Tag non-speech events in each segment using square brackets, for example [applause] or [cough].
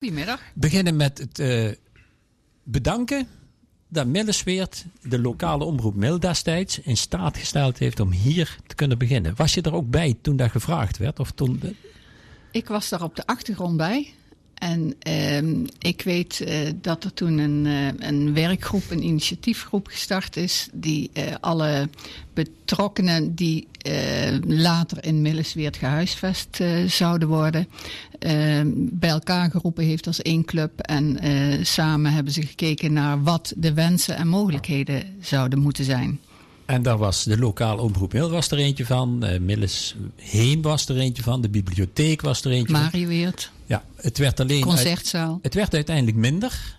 Goedemiddag. beginnen met het eh, bedanken dat Millesweert de lokale omroep Mil destijds in staat gesteld heeft om hier te kunnen beginnen. Was je er ook bij toen dat gevraagd werd? Of toen, Ik was daar op de achtergrond bij. En ehm, ik weet eh, dat er toen een, eh, een werkgroep, een initiatiefgroep gestart is. Die eh, alle betrokkenen die later in Millesweert gehuisvest eh, zouden worden. ehm, bij elkaar geroepen heeft als één club. En samen hebben ze gekeken naar wat de wensen en mogelijkheden zouden moeten zijn. en daar was de lokale omroep Mil was er eentje van. Milles Heen was er eentje van. De bibliotheek was er eentje van. Marieweert, Ja, het werd alleen... uit- concertzaal. het werd uiteindelijk minder.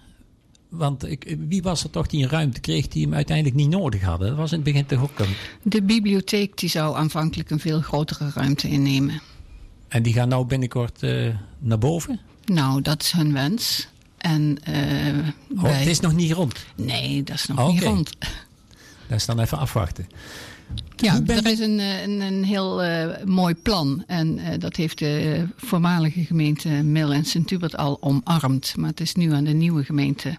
Want ik, wie was er toch die een ruimte kreeg die hem uiteindelijk niet nodig hadden? Dat was in het begin toch ook een... De bibliotheek die zou aanvankelijk een veel grotere ruimte innemen. En die gaan nou binnenkort eh, naar boven? Nou, dat is hun wens. En eh Oh, wij... het is nog niet rond. Nee, dat is nog Oké. niet rond. Dat is dan even afwachten. Ja, er is een, eh, een, een heel eh, mooi plan. En eh, dat heeft de voormalige gemeente Mil en Sint-Hubert al omarmd. Maar het is nu aan de nieuwe gemeente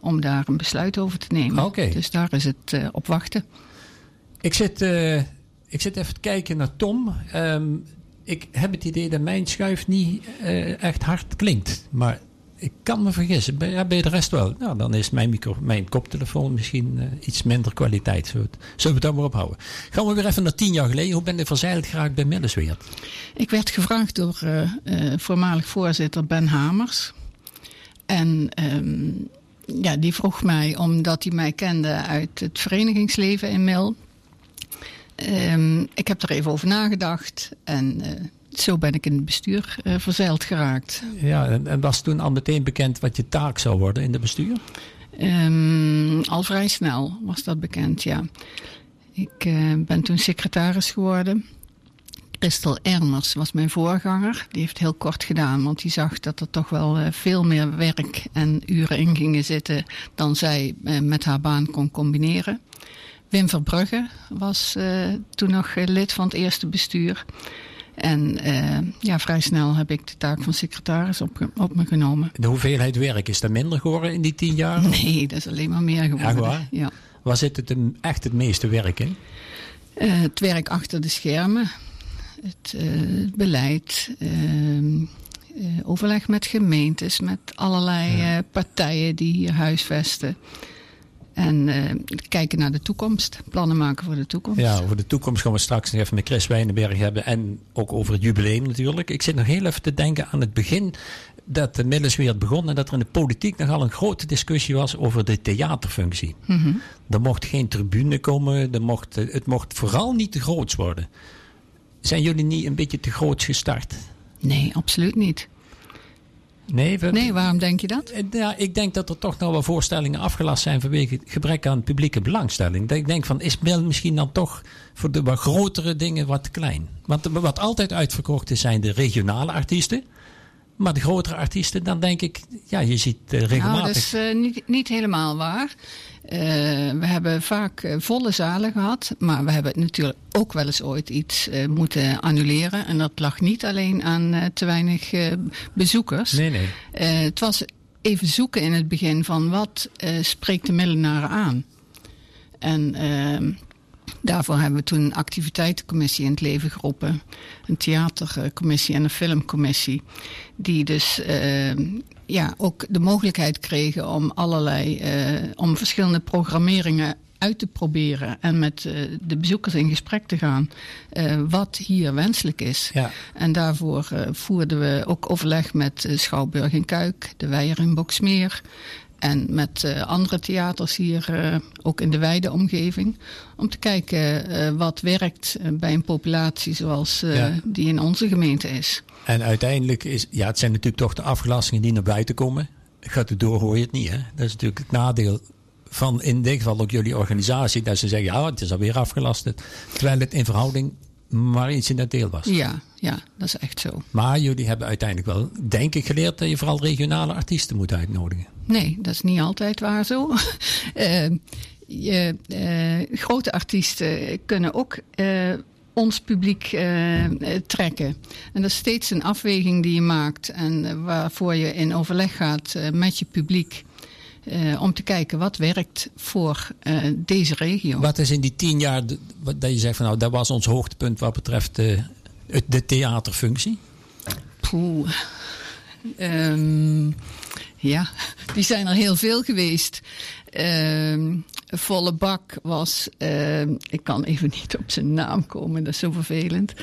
om daar een besluit over te nemen. Oké. Dus daar is het op wachten. Ik zit, ik zit even te kijken naar Tom. Ehm, ik heb het idee dat mijn schuif niet echt hard klinkt. Maar ik kan me vergissen. Bij, ja, bij de rest wel. Nou, dan is mijn, micro, mijn koptelefoon misschien eh, iets minder kwaliteit. Zullen we, het, dan maar ophouden? Gaan we weer even naar tien jaar geleden. Hoe ben je verzeild geraakt bij Millesweert? Ik werd gevraagd door eh, eh, voormalig voorzitter Ben Hamers. En ehm, ja, die vroeg mij, omdat hij mij kende uit het verenigingsleven in Mil. Ehm, ik heb er even over nagedacht en zo ben ik in het bestuur eh, verzeild geraakt. Ja, en, en was toen al meteen bekend wat je taak zou worden in het bestuur? Ehm, al vrij snel was dat bekend, ja. Ik eh, ben toen secretaris geworden. Christel Erners was mijn voorganger. Die heeft heel kort gedaan, want die zag dat er toch wel eh, veel meer werk en uren in gingen zitten dan zij met haar baan kon combineren. Wim Verbrugge was toen nog lid van het eerste bestuur. En eh, ja, vrij snel heb ik de taak van secretaris op, op me genomen. De hoeveelheid werk is er minder geworden in die tien jaar? [laughs] Nee, dat is alleen maar meer geworden. Echt waar? Ja. Waar zit het hem echt het meeste werk in? Eh, het werk achter de schermen, het eh, beleid, ehm, eh, overleg met gemeentes, met allerlei partijen die hier huisvesten. En eh, kijken naar de toekomst, plannen maken voor de toekomst. Ja, over de toekomst gaan we straks nog even met Chris Wijnenberg hebben. En ook over het jubileum natuurlijk. Ik zit nog heel even te denken aan het begin dat de Millesweert begon. En dat er in de politiek nogal een grote discussie was over de theaterfunctie. Mhm. Er mocht geen tribune komen. Er mocht, eh, het mocht vooral niet te groots worden. Zijn jullie niet een beetje te groots gestart? Nee, absoluut niet. Nee, we- Nee, waarom denk je dat? Eh, Ja, ik denk dat er toch nog wel voorstellingen afgelast zijn vanwege gebrek aan publieke belangstelling. Dat ik denk van, is Mil misschien dan toch voor de wat grotere dingen wat klein? Want wat altijd uitverkocht is, zijn de regionale artiesten. Maar de grotere artiesten, dan denk ik, ja, je ziet eh, regelmatig. Nou, dat is eh, niet, niet helemaal waar. Eh, we hebben vaak eh, volle zalen gehad, maar we hebben natuurlijk ook wel eens ooit iets eh, moeten annuleren. En dat lag niet alleen aan eh, te weinig eh, bezoekers. Nee, nee. Eh, het was even zoeken in het begin van wat eh, spreekt de millenaren aan. En ehm, daarvoor hebben we toen een activiteitencommissie in het leven geroepen. Een theatercommissie en een filmcommissie. Die dus ehm, ja, ook de mogelijkheid kregen om allerlei, eh, om verschillende programmeringen uit te proberen en met eh, de bezoekers in gesprek te gaan eh, wat hier wenselijk is. Ja. En daarvoor eh, voerden we ook overleg met eh, Schouwburg in Kuik, de Weijer in Boksmeer. En met eh, andere theaters hier, eh, ook in de wijde omgeving. Om te kijken eh, wat werkt bij een populatie zoals Ja. die in onze gemeente is. En uiteindelijk is, ja, het zijn natuurlijk toch de afgelastingen die naar buiten komen. Gaat het door, hoor je het niet, hè? Dat is natuurlijk het nadeel van in dit geval ook jullie organisatie. Dat ze zeggen, ja, het is alweer afgelast. Terwijl het in verhouding maar incidenteel was. Ja, ja, dat is echt zo. Maar jullie hebben uiteindelijk wel, denk ik, geleerd dat je vooral regionale artiesten moet uitnodigen. Nee, dat is niet altijd waar zo. [laughs] Eh, je, eh, grote artiesten kunnen ook eh, ons publiek eh, trekken. En dat is steeds een afweging die je maakt en waarvoor je in overleg gaat met je publiek. om te kijken wat werkt voor deze regio. Wat is in die tien jaar de- wat- dat je zegt van nou, dat was ons hoogtepunt wat betreft de, de theaterfunctie? Poeh. Ehm, ja, [laughs] die zijn er heel veel geweest. Ehm, volle bak was, ehm, ik kan even niet op zijn naam komen, dat is zo vervelend.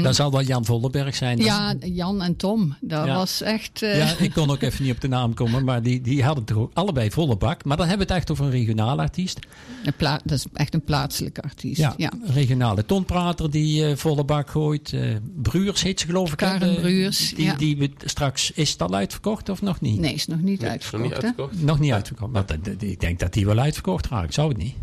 Ehm, Dat zal wel Jan Vollenberg zijn. Dat- ja, Jan en Tom, dat Ja. was echt. eh, Ja, ik kon ook [laughs] even niet op de naam komen, maar die, die hadden toch ook allebei volle bak. Maar dan hebben we het echt over een regionale artiest. een pla- dat is echt een plaatselijke artiest. Ja, Ja. een regionale tonprater die eh, volle bak gooit. eh Bruurs heet ze geloof ik. Karen De- Bruurs, Die, ja. die we straks, is het al uitverkocht of nog niet? Nee, is nog niet Nee, is nog uitverkocht. niet hè? uitverkocht. Nog niet uitverkocht. Maar dat- dat- ik denk dat die wel uitverkocht raakt. Zou het niet?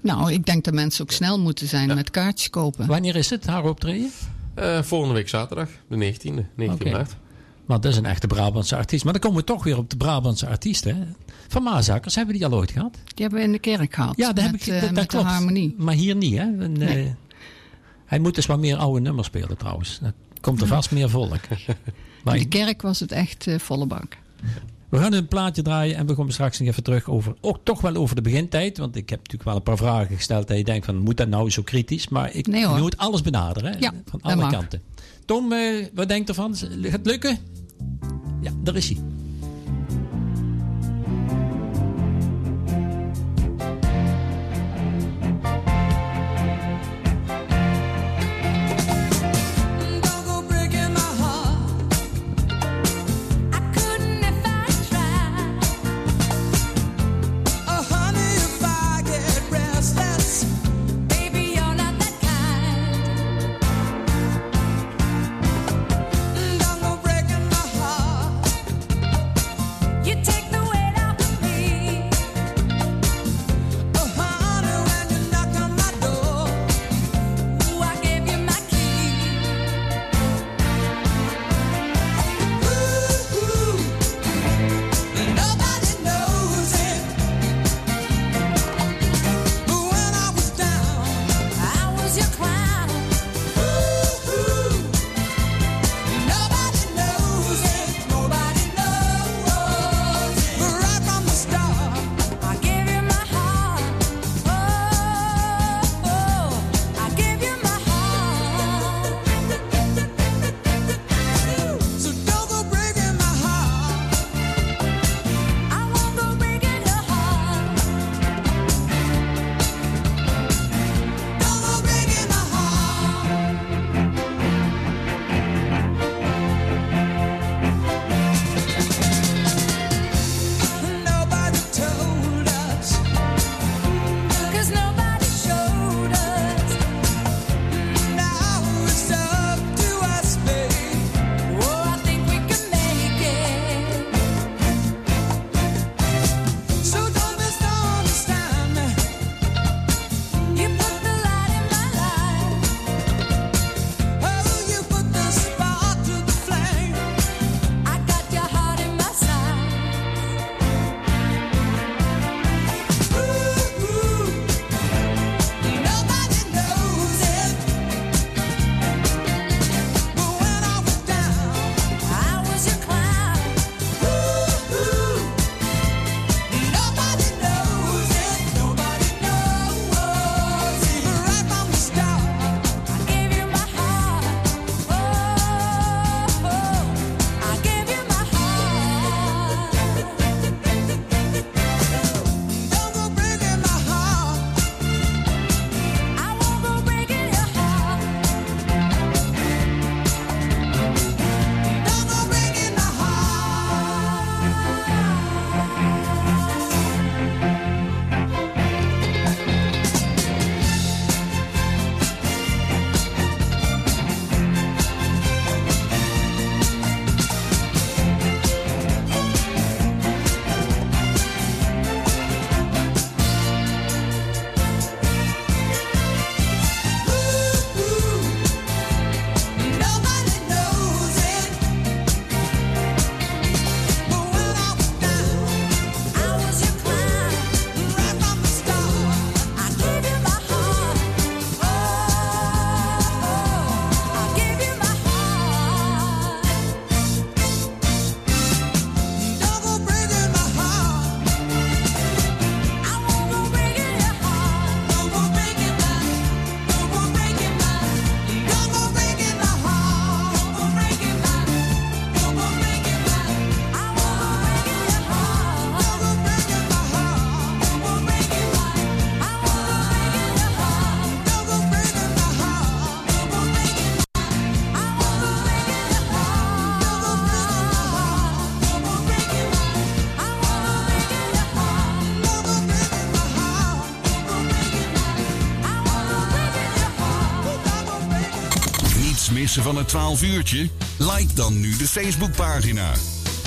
Nou, ik denk dat mensen ook snel moeten zijn met kaartjes kopen. Wanneer is het, haar optreden? Eh, volgende week zaterdag, de 19e, 19 Oké. maart. Want dat is een echte Brabantse artiest. Maar dan komen we toch weer op de Brabantse artiest. Hè? Van Maasakkers hebben we die al ooit gehad? Die hebben we in de kerk gehad. Ja, dat heb met, ik, eh, dat, dat klopt. de harmonie. Maar hier niet, hè? En, Nee. eh, hij moet dus wat meer oude nummers spelen trouwens. Dat komt er vast meer volk. Maar In de kerk was het echt eh, volle bank. We gaan een plaatje draaien en we komen straks nog even terug over, ook toch wel over de begintijd. Want ik heb natuurlijk wel een paar vragen gesteld dat je denkt van, moet dat nou zo kritisch? Maar ik Nee, moet alles benaderen? Ja, van alle kanten. Tom, eh, wat denkt ervan? Gaat het lukken? Ja, daar is hij. Missen van het 12 uurtje? Like dan nu de Facebookpagina.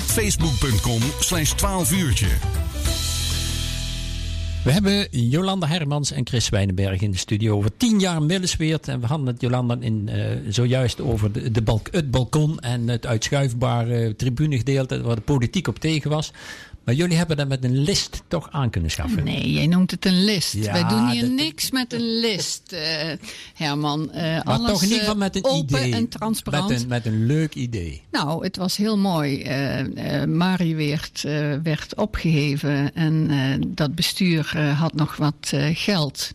Facebook.com slash 12 uurtje. We hebben Jolanda Hermans en Chris Wijnenberg in de studio over tien jaar Millesweert. En we hadden het Jolanda in, eh, zojuist over de, de balk, het balkon en het uitschuifbare tribunegedeelte waar de politiek op tegen was. Maar jullie hebben dat met een list toch aan kunnen schaffen. Nee, jij noemt het een list. Ja, Wij doen hier dat- niks met een list, eh, Herman. Eh, Maar alles toch in ieder geval eh, met een open idee. en transparant. Met een, met een leuk idee. Nou, het was heel mooi. Eh eh Marieweert eh, werd opgeheven en eh, dat bestuur eh, had nog wat eh, geld.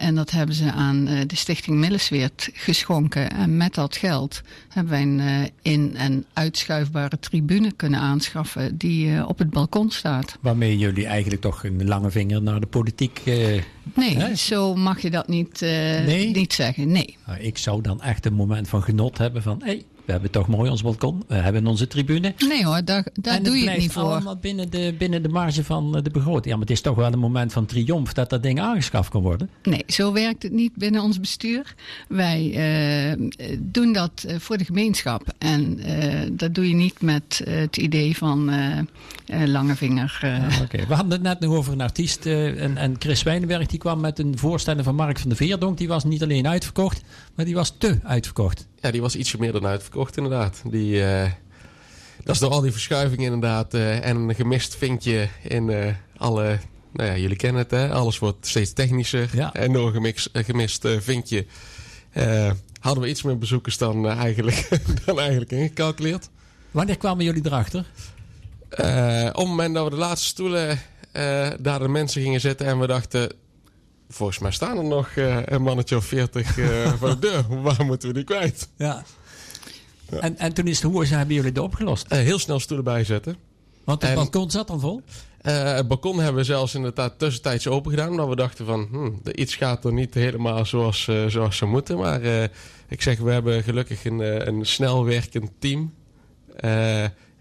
En dat hebben ze aan eh, de Stichting Millesweert geschonken. En met dat geld hebben wij een eh, in- en uitschuifbare tribune kunnen aanschaffen die eh, op het balkon staat. Waarmee jullie eigenlijk toch een lange vinger naar de politiek... eh, Nee, Hè? zo mag je dat niet, eh, Nee? niet zeggen. Nee. nou, ik zou dan echt een moment van genot hebben van... Hé, we hebben toch mooi ons balkon. We hebben onze tribune. Nee hoor, daar, daar en doe je het niet voor. allemaal binnen de, binnen de marge van eh, de begroting. Ja, maar het is toch wel een moment van triomf dat dat ding aangeschaft kan worden. Nee, zo werkt het niet binnen ons bestuur. Wij eh, doen dat eh, voor de gemeenschap. En eh, dat doe je niet met het idee van eh eh, lange vinger. eh. Oké, We hadden het net nog over een artiest. en, en Chris Wijnenberg die kwam met een voorstelling van Mark van der Veerdonk. Die was niet alleen uitverkocht, maar die was te uitverkocht. Ja, die was ietsje meer dan uitverkocht inderdaad. Die, eh, dat is door al die verschuivingen inderdaad. eh, en een gemist vinkje in eh, alle... Nou ja, jullie kennen het hè. Alles wordt steeds technischer. Ja. En door een gemix, gemist eh, vinkje... hadden we iets meer bezoekers dan, eigenlijk, [laughs] dan eigenlijk ingecalculeerd. Wanneer kwamen jullie erachter? Op het moment dat we de laatste stoelen daar de mensen gingen zitten en we dachten... Volgens mij staan er nog eh, een mannetje of veertig eh, [laughs] voor de deur. Waar moeten we die kwijt? Ja. En, en toen is de hoe hebben jullie het opgelost? Eh, heel snel stoelen bijzetten. Want het En- balkon zat dan vol. Eh, het balkon hebben we zelfs inderdaad tussentijds open gedaan. Omdat we dachten van, hmm, de iets gaat er niet helemaal zoals, zoals ze moeten. Maar ik zeg, we hebben gelukkig een, een snel werkend team.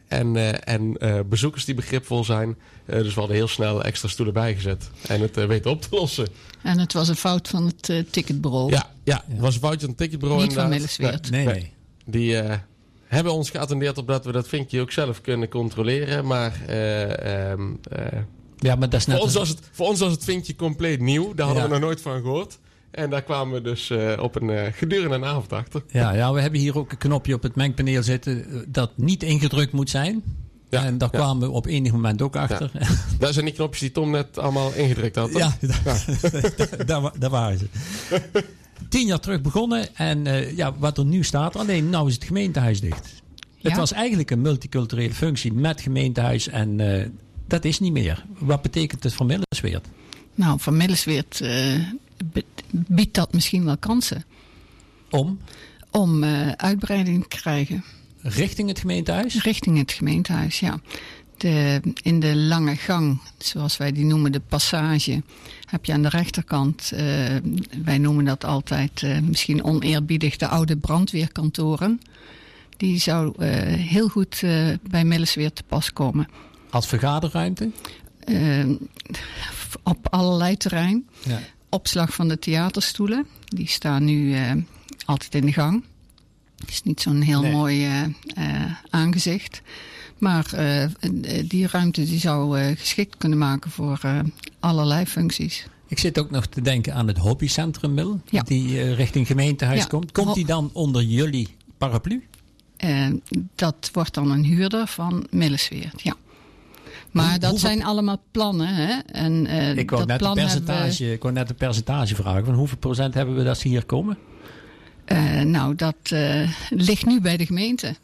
En eh, en eh, bezoekers die begripvol zijn. Eh, dus we hadden heel snel extra stoelen bijgezet. En het weten op te lossen. En het was een fout van het eh, ticketbureau. Ja, ja, het was een foutje aan het ticketbureau Niet van inderdaad. Millesweert. Nee, Nee. nee. Die eh, hebben ons geattendeerd op dat we dat vinkje ook zelf kunnen controleren. Maar eh, ehm, eh, Ja, maar dat is net voor, ons als- was het, voor ons was het vinkje compleet nieuw. Daar hadden Ja. we nog nooit van gehoord. En daar kwamen we dus eh, op een eh, gedurende een avond achter. Ja, ja, we hebben hier ook een knopje op het mengpaneel zitten eh, dat niet ingedrukt moet zijn. Ja, en daar ja. kwamen we op enig moment ook achter. Ja, Dat zijn die knopjes die Tom net allemaal ingedrukt had. toch? [laughs] daar, [laughs] daar, wa- daar waren ze. [laughs] Tien jaar terug begonnen en eh, ja, wat er nu staat, alleen nou is het gemeentehuis dicht. Het Ja. was eigenlijk een multiculturele functie met gemeentehuis en eh, dat is niet meer. Wat betekent het voor Millesweert? Nou, van Millesweert eh, be- biedt dat misschien wel kansen Om om eh, uitbreiding te krijgen. richting het gemeentehuis? Richting het gemeentehuis, ja. De, in de lange gang, zoals wij die noemen, de passage, heb je aan de rechterkant, eh, wij noemen dat altijd eh, misschien oneerbiedig, de oude brandweerkantoren. Die zou heel goed bij Millesweer te pas komen. Als vergaderruimte? Op allerlei terrein. Ja. Opslag van de theaterstoelen, die staan nu eh, altijd in de gang. is niet zo'n heel Nee. mooi eh, eh, aangezicht. Maar die ruimte die zou geschikt kunnen maken voor allerlei functies. Ik zit ook nog te denken aan het hobbycentrum Mil, Ja. die richting gemeentehuis Ja. komt. Komt die dan onder jullie paraplu? Dat wordt dan een huurder van Millesweert, ja. Maar Hoe- dat hoeveel- zijn allemaal plannen. Hè? En, eh, Ik wou, dat net een we- percentage, ik wou net een percentage vragen. Van hoeveel procent hebben we dat ze hier komen? Eh, nou, dat eh, ligt nu bij de gemeente.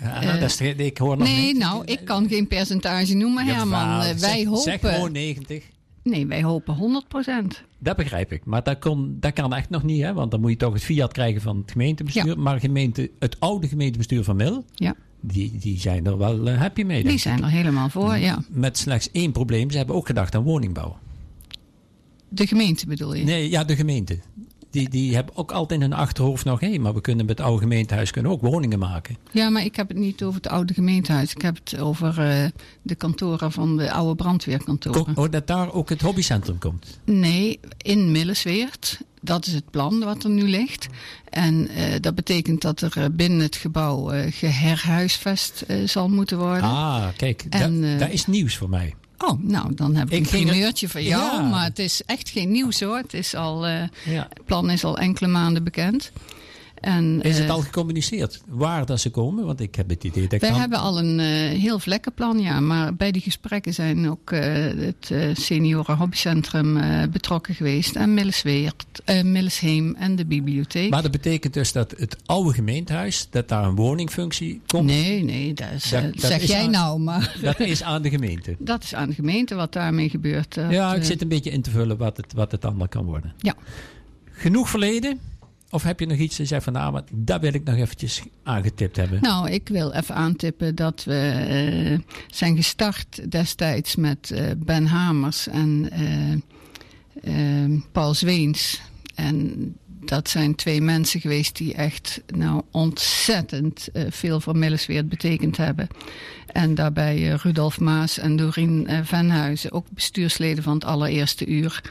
Ja, Eh, dat is, ik hoor nog Nee, niet. nou, ik kan geen percentage noemen, Ja, Herman. zeg- wij Zeg hopen. gewoon 90. Nee, wij hopen 100 procent. Dat begrijp ik. Maar dat, kon, dat kan echt nog niet, hè? want dan moet je toch het fiat krijgen van het gemeentebestuur. Ja. Maar gemeente, het oude gemeentebestuur van Mil, Ja, die, die zijn er wel eh, happy mee. die zijn er helemaal voor, ja. Met slechts één probleem. Ze hebben ook gedacht aan woningbouw. De gemeente bedoel je? Nee, ja, de gemeente. Die, die hebben ook altijd in hun achterhoofd nog... hé, maar we kunnen met het oude gemeentehuis kunnen ook woningen maken. Ja, maar ik heb het niet over het oude gemeentehuis. Ik heb het over eh, de kantoren van de oude brandweerkantoren. Ko- Oh, dat daar ook het hobbycentrum komt. Nee, in Millesweert. Dat is het plan wat er nu ligt. En eh, dat betekent dat er eh, binnen het gebouw eh geherhuisvest eh, zal moeten worden. Ah, kijk, En, da- eh, dat is nieuws voor mij. Oh, nou, dan heb ik, Ik een primeurtje voor jou. Ja. Maar het is echt geen nieuws hoor. Het, is al, eh, Ja. het plan is al enkele maanden bekend. En, Is het eh, al gecommuniceerd waar dat ze komen? Want ik heb het idee dat ik Wij hebben al een eh, heel vlekkenplan, ja. Maar bij die gesprekken zijn ook eh, het eh, senioren hobbycentrum betrokken geweest. En Millesweert, Millesheem en de bibliotheek. Maar dat betekent dus dat het oude gemeentehuis, dat daar een woningfunctie komt. nee, nee, dat, is, Dat- dat zeg is jij aan- nou. Maar Dat is aan de gemeente. [laughs] dat is aan de gemeente wat daarmee gebeurt. Ja, ik zit een beetje in te vullen wat het, wat het allemaal kan worden. Ja. Genoeg verleden? Of heb je nog iets te zeggen van, nou, dat wil ik nog eventjes aangetipt hebben? Nou, ik wil even aantippen dat we eh, zijn gestart destijds met eh, Ben Hamers en eh, Paul Zweens. En dat zijn twee mensen geweest die echt nou, ontzettend veel voor Millesweert betekend hebben. En daarbij Rudolf Maas en Dorien eh, Venhuizen, ook bestuursleden van het allereerste uur.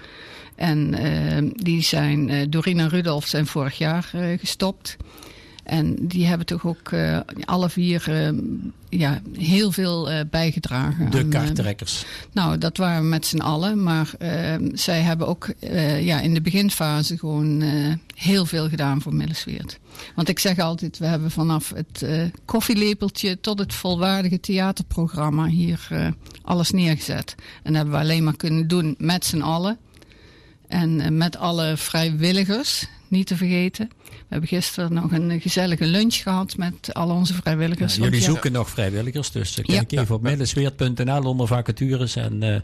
En eh, die zijn, eh Dorien en Rudolf zijn vorig jaar eh, gestopt. En die hebben toch ook eh, alle vier eh, ja, heel veel eh, bijgedragen. de aan, eh, karttrekkers. nou, dat waren we met z'n allen. Maar eh, zij hebben ook eh, ja, in de beginfase gewoon eh, heel veel gedaan voor Millesweert. Want ik zeg altijd, we hebben vanaf het eh, koffielepeltje tot het volwaardige theaterprogramma hier eh, alles neergezet. En dat hebben we alleen maar kunnen doen met z'n allen. En eh, met alle vrijwilligers, niet te vergeten. We hebben gisteren nog een gezellige lunch gehad met al onze vrijwilligers. jullie ja, zoeken nog vrijwilligers, dus uh, Ja. kijk even op middelsweert.nl onder vacatures. En eh,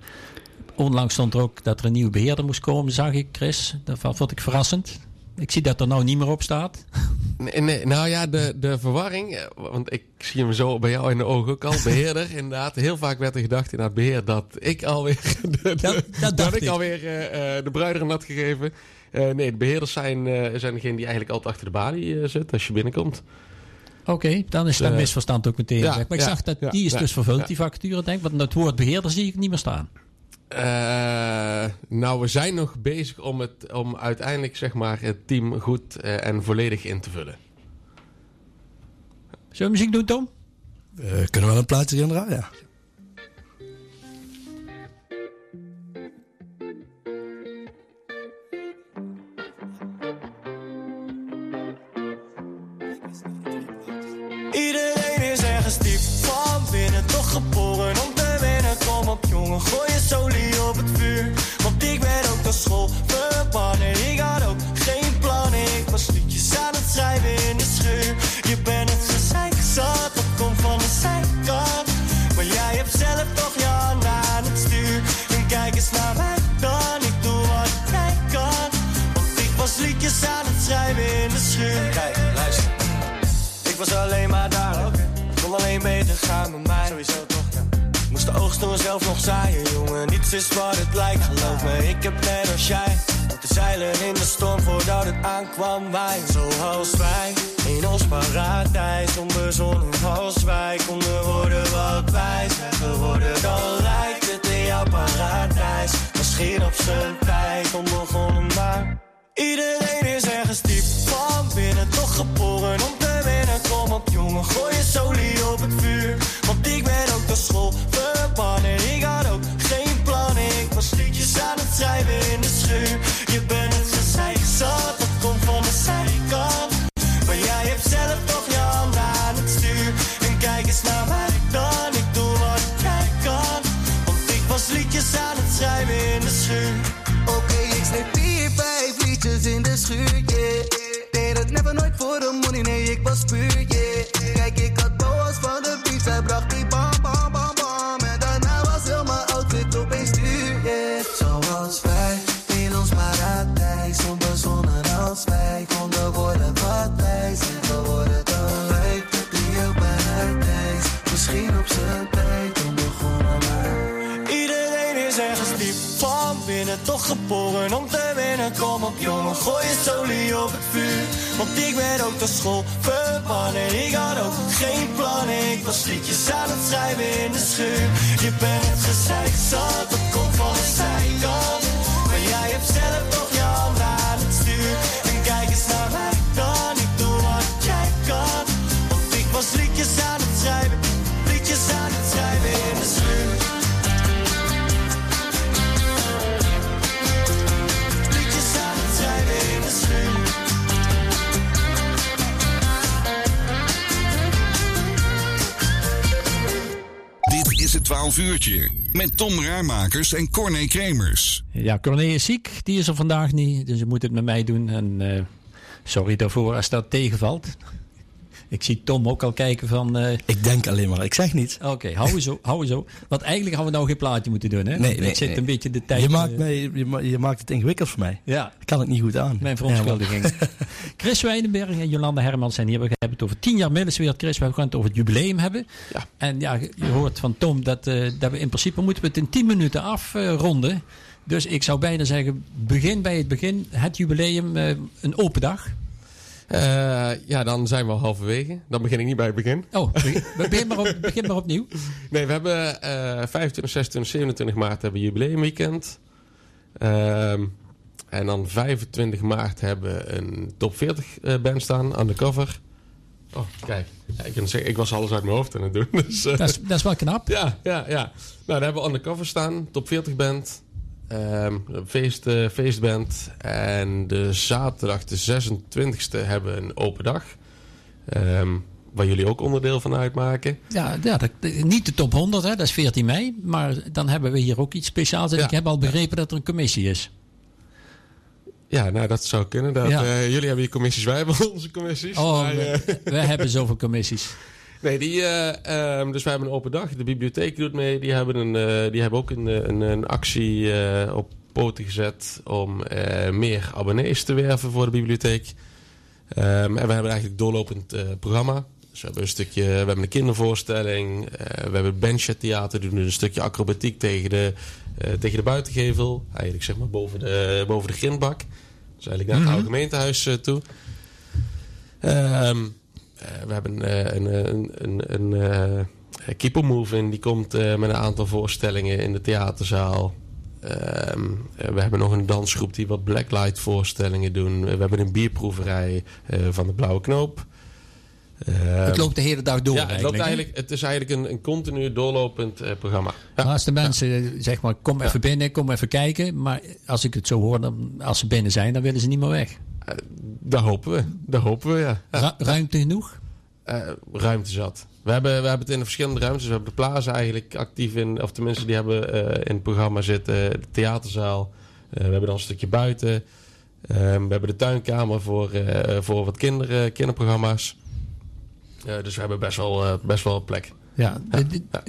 onlangs stond er ook dat er een nieuwe beheerder moest komen, zag ik, Chris. Dat vond ik verrassend. Ik zie dat er nou niet meer op staat. [laughs] Nee, nee, nou ja, de, de verwarring, eh, want ik zie hem zo bij jou in de ogen ook al, beheerder [laughs] inderdaad. Heel vaak werd er gedacht in het beheer dat ik alweer, [laughs] de, de- Dat- dat dat ik ik. alweer eh, eh, de bruideren had gegeven. Nee, de beheerders zijn, eh, zijn degene die eigenlijk altijd achter de balie zit als je binnenkomt. Oké, dan is dat misverstand ook meteen ja. Maar ik ja, zag dat ja, die is dus vervuld, die vacature, denk ik. Want het woord beheerder zie ik niet meer staan. Eh, nou, we zijn nog bezig om, het, om uiteindelijk zeg maar, het team goed eh, en volledig in te vullen. Zullen we muziek doen, Tom? We kunnen wel een plaatje gaan draaien. Ja. Kom op jongen, gooi je solie Oogst toen zelf nog zaaien, jongen. Niets is wat het lijkt, geloof me. Ik heb net als jij. Moeten zeilen in de storm voordat het aankwam wij. Zoals wij in ons paradijs. Onbezonnen als wij konden worden wat wij zijn geworden. Dan lijkt het in jouw paradijs. Misschien op zijn tijd onbegonnen, maar. Iedereen is ergens diep van binnen, toch geboren om winnen. Kom op jongen, gooi je solie op het vuur. Want ik ben ook naar school verbannen. Ik had ook toch geboren om te winnen. Kom op jongen, gooi je solie op het vuur. Want ik werd ook naar school verbannen. Ik had ook geen plannen. Ik was liedjes aan het schrijven in de schuur. Je bent gezeik zat, Dit is het 12 uurtje. Met Tom Raarmakers en Corné Kremers. Ja, Corné is ziek. Die is er vandaag niet. Dus je moet het met mij doen. En eh, sorry daarvoor als dat tegenvalt. Ik zie Tom ook al kijken van... eh, Ik denk alleen maar, ik zeg niets. Oké, hou we zo, hou we zo. Want eigenlijk hadden we nou geen plaatje moeten doen, hè? Nee, Ik zit nee. een beetje de tijd... Je maakt, eh, mij, je, ma- je maakt het ingewikkeld voor mij. Ja, Ik kan het niet goed aan. mijn verontschuldiging. [laughs] Chris Wijnenberg en Jolanda Hermans zijn hier. We hebben het over tien jaar Millesweert. Chris, we gaan het over het jubileum hebben. Ja. En ja, je hoort van Tom dat, eh, dat we in principe moeten we het in tien minuten afronden. dus ik zou bijna zeggen, begin bij het begin. Het jubileum, eh, een open dag. Eh, ja, dan zijn we al halverwege. Dan begin ik niet bij het begin. Oh, begin, maar, op, begin maar opnieuw. [laughs] Nee, we hebben eh 25, 26, 27 maart hebben we jubileumweekend. Ehm en dan 25 maart hebben we een top 40 eh, band staan, undercover. Oh, kijk. Ja, ik, kan zeggen, ik was alles uit mijn hoofd aan het doen. [laughs] Dus, eh, Dat is, dat is wel knap. [laughs] ja, ja, ja. Nou, daar hebben we undercover staan, top 40 band. Een feest, eh, feestband. En de zaterdag, de 26e, hebben we een open dag. Ehm, waar jullie ook onderdeel van uitmaken. Ja, ja dat, niet de top 100, hè, dat is 14 mei. Maar dan hebben we hier ook iets speciaals. En Ja. ik heb al begrepen dat er een commissie is. Ja, nou dat zou kunnen. Dat, Ja. eh, jullie hebben je commissies, wij hebben [laughs] onze commissies. Oh, Maar, eh, we, we hebben zoveel commissies. Nee, die, eh, ehm, dus wij hebben een open dag. De bibliotheek doet mee. Die hebben, een, eh, die hebben ook een, eh, een, een actie op poten gezet om meer abonnees te werven voor de bibliotheek. Ehm, en we hebben eigenlijk doorlopend programma. Dus we hebben een stukje, we hebben een kindervoorstelling. we hebben Bench Theater, doen een stukje acrobatiek tegen de, tegen de buitengevel. Eigenlijk zeg maar boven de, boven de grindbak. Dus eigenlijk naar het oude gemeentehuis eh, toe. Ehm, eh, we hebben eh, een, een, een, een eh, Keep on Moving. Die komt eh, met een aantal voorstellingen in de theaterzaal. Ehm, eh, we hebben nog een dansgroep die wat blacklight voorstellingen doen. we hebben een bierproeverij eh, van de Blauwe Knoop. Ehm, Het loopt de hele dag door ja, het, eigenlijk. loopt eigenlijk, het is eigenlijk een, een continu doorlopend eh, programma. Ja. Maar Als de mensen eh, zeg maar, kom even binnen, kom even kijken. Maar als ik het zo hoor, dan, als ze binnen zijn, dan willen ze niet meer weg. Eh, daar hopen we. Daar hopen we, ja. ja. Ru- ruimte genoeg? Eh, ruimte zat. We hebben, we hebben het in de verschillende ruimtes. We hebben de plaza eigenlijk actief in, of tenminste die hebben eh, in het programma zitten. De theaterzaal. We hebben dan een stukje buiten. We hebben de tuinkamer voor, voor wat kinder, kinderprogramma's. Dus we hebben best wel, best wel plek. Ja,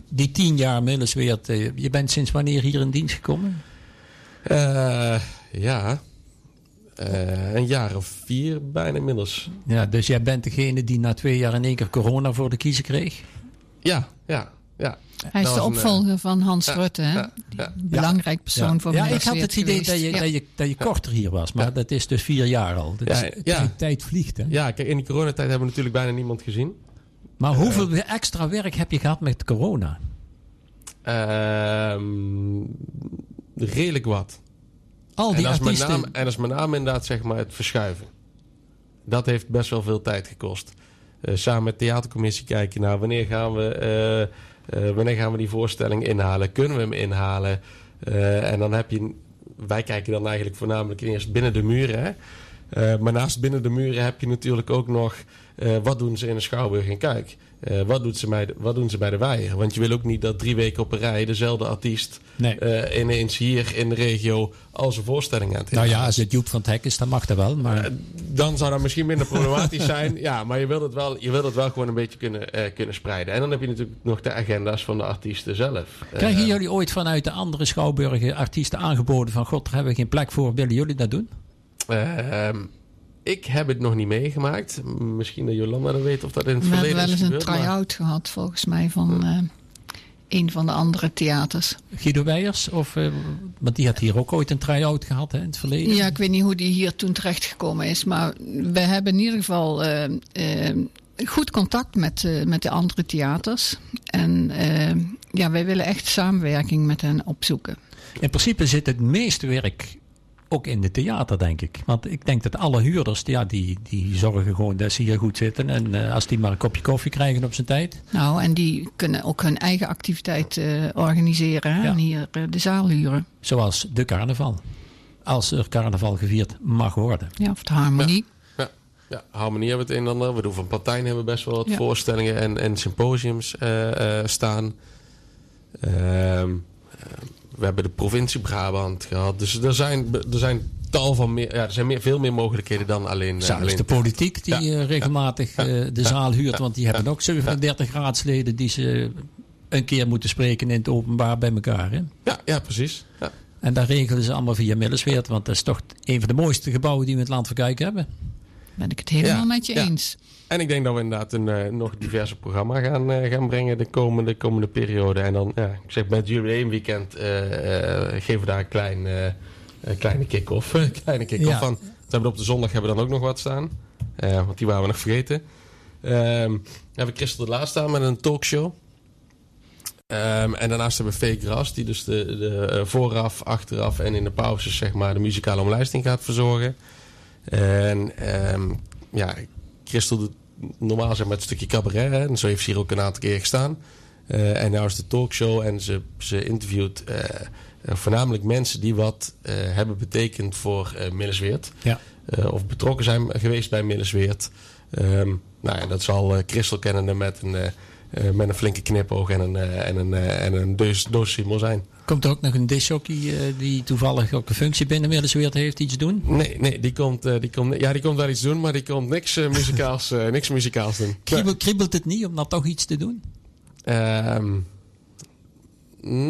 die, tien jaar Millesweert. Je bent sinds wanneer hier in dienst gekomen? Ja, Eh, een jaar of vier bijna inmiddels. Ja, dus jij bent degene die na twee jaar in één keer corona voor de kiezer kreeg? Ja, ja, ja. Hij is de een, opvolger van Hans ja, Rutte, hè? ja, ja. Een belangrijk persoon ja. voor Ja, ik had het idee dat je, dat je, dat je korter hier was. Maar Ja. dat is dus vier jaar al. Dat Ja, is, ja. De tijd vliegt, hè? Ja, kijk, in die coronatijd hebben we natuurlijk bijna niemand gezien. Maar hoeveel extra werk heb je gehad met corona? Ehm, redelijk wat. Al En die dat, is met artiesten. name, en dat is met name inderdaad zeg maar, het verschuiven. Dat heeft best wel veel tijd gekost. Eh, samen met de theatercommissie kijken naar wanneer gaan we, eh, wanneer gaan we die voorstelling inhalen. Kunnen we hem inhalen? En dan heb je... Wij kijken dan eigenlijk voornamelijk eerst binnen de muren. Hè? Maar naast binnen de muren heb je natuurlijk ook nog... wat doen ze in de Schouwburg en Kuik? Eh, wat, doet ze bij de, wat doen ze bij de Weijer? Want je wil ook niet dat drie weken op een rij... dezelfde artiest Nee. eh, ineens hier in de regio... al zijn voorstelling aan het nou ja, als het Joep van het Hek is, dan mag dat wel. Maar eh, dan zou dat misschien minder problematisch [laughs] zijn. Ja, maar je wilt het wel, je wilt het wel gewoon een beetje kunnen, kunnen spreiden. En dan heb je natuurlijk nog de agenda's van de artiesten zelf. Krijgen jullie ooit vanuit de andere schouwburgen artiesten aangeboden van... God, daar hebben we geen plek voor, willen jullie dat doen? eh, ehm, ik heb het nog niet meegemaakt. Misschien dat Jolanda dat weet of dat in het We hebben verleden wel is eens een gebeurd, maar- try-out gehad, volgens mij, van... eh, een van de andere theaters. Guido Weijers? Of, eh, want die had hier ook ooit een try-out gehad hè, in het verleden. Ja, ik weet niet hoe die hier toen terechtgekomen is. Maar we hebben in ieder geval eh, goed contact met, eh, met de andere theaters. En ja, wij willen echt samenwerking met hen opzoeken. In principe zit het meeste werk ook in de theater, denk ik. Want ik denk dat alle huurders, ja, die, die zorgen gewoon dat ze hier goed zitten. En eh, als die maar een kopje koffie krijgen op zijn tijd. Nou, en die kunnen ook hun eigen activiteit eh, organiseren hè, Ja. en hier eh, de zaal huren. Zoals de carnaval. Als er carnaval gevierd mag worden. Ja, of de harmonie. Ja, ja, Harmonie hebben we het een en ander. We doen van Partijn hebben we best wel wat Ja. voorstellingen en, en symposiums eh, eh, staan. Ehm, eh, we hebben de provincie Brabant gehad. Dus er zijn, er zijn tal van meer, ja, er zijn meer, veel meer mogelijkheden dan alleen. Zelfs alleen de politiek die Ja. eh, regelmatig eh, de zaal huurt. Want die hebben ook 37 raadsleden die ze een keer moeten spreken in het openbaar bij elkaar. Hè? ja, ja, precies. Ja. En dat regelen ze allemaal via Millesweert. Want dat is toch een van de mooiste gebouwen die we in het land verkijken hebben. Ben ik het helemaal Ja, met je ja. eens. En ik denk dat we inderdaad een eh, nog diverse programma gaan, eh, gaan brengen de komende, komende periode. En dan, ja, ik zeg, met jubileumweekend eh eh geven we daar een klein, kleine kick-off [laughs] kleine kick-off Ja. van. We hebben op de zondag hebben we dan ook nog wat staan. Want die waren we nog vergeten. Dan hebben we Christel de Laat staan met een talkshow. Ehm, en daarnaast hebben we Fake Gras, die dus de, de vooraf, achteraf en in de pauzes zeg maar, de muzikale omlijsting gaat verzorgen. En ehm, ja, Christel doet normaal zeg maar het stukje cabaret. Hè, en zo heeft ze hier ook een aantal keer gestaan. Eh, en nou is de talkshow en ze, ze interviewt eh, eh, voornamelijk mensen die wat hebben betekend voor Millesweert. Ja. Of betrokken zijn geweest bij Millesweert. Ehm nou ja, dat zal Christel kennende met een, met een flinke knipoog en een, en een, en een doos, doos zijn. Komt er ook nog een disjockey eh, die toevallig ook een functie binnen Millesweert heeft iets doen? Nee, nee die, komt, eh, die, komt, ja, die komt wel iets doen, maar die komt niks, eh, muzikaals, niks muzikaals doen. Kriebelt, kriebelt het niet om dan toch iets te doen? Ehm,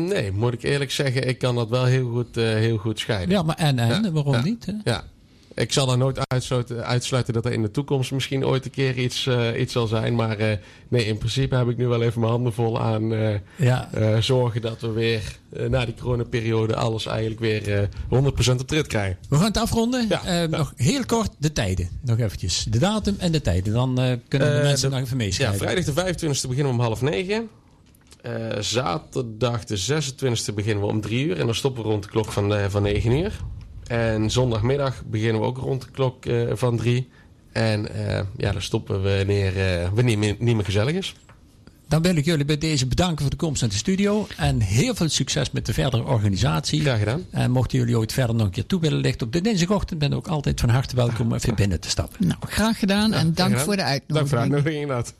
nee, moet ik eerlijk zeggen, ik kan dat wel heel goed, heel goed scheiden. Ja, maar en, en Ja, waarom ja. niet? Hè? Ja. Ik zal er nooit uitsluiten, uitsluiten dat er in de toekomst misschien ooit een keer iets, eh, iets zal zijn. Maar eh, nee, in principe heb ik nu wel even mijn handen vol aan eh, Ja. zorgen dat we weer na die coronaperiode alles eigenlijk weer eh 100% op trit krijgen. We gaan het afronden. Ja, ja. Nog heel kort de tijden. Nog eventjes. De datum en de tijden. Dan kunnen de mensen nog even Ja, meeschrijven. vrijdag de 25e beginnen we om half negen. Zaterdag de 26e beginnen we om drie uur. En dan stoppen we rond de klok van, van 9 uur. En zondagmiddag beginnen we ook rond de klok eh, van drie. En eh, ja, dan stoppen we wanneer eh wanneer niet meer, niet meer gezellig is. Dan wil ik jullie bij deze bedanken voor de komst naar de studio. En heel veel succes met de verdere organisatie. Graag gedaan. En mochten jullie ooit verder nog een keer toe willen lichten op de dinsdagochtend, ben je ook altijd van harte welkom om even binnen te stappen. Nou, graag gedaan en dank Graag gedaan. voor de uitnodiging. Dank voor de uitnodiging inderdaad.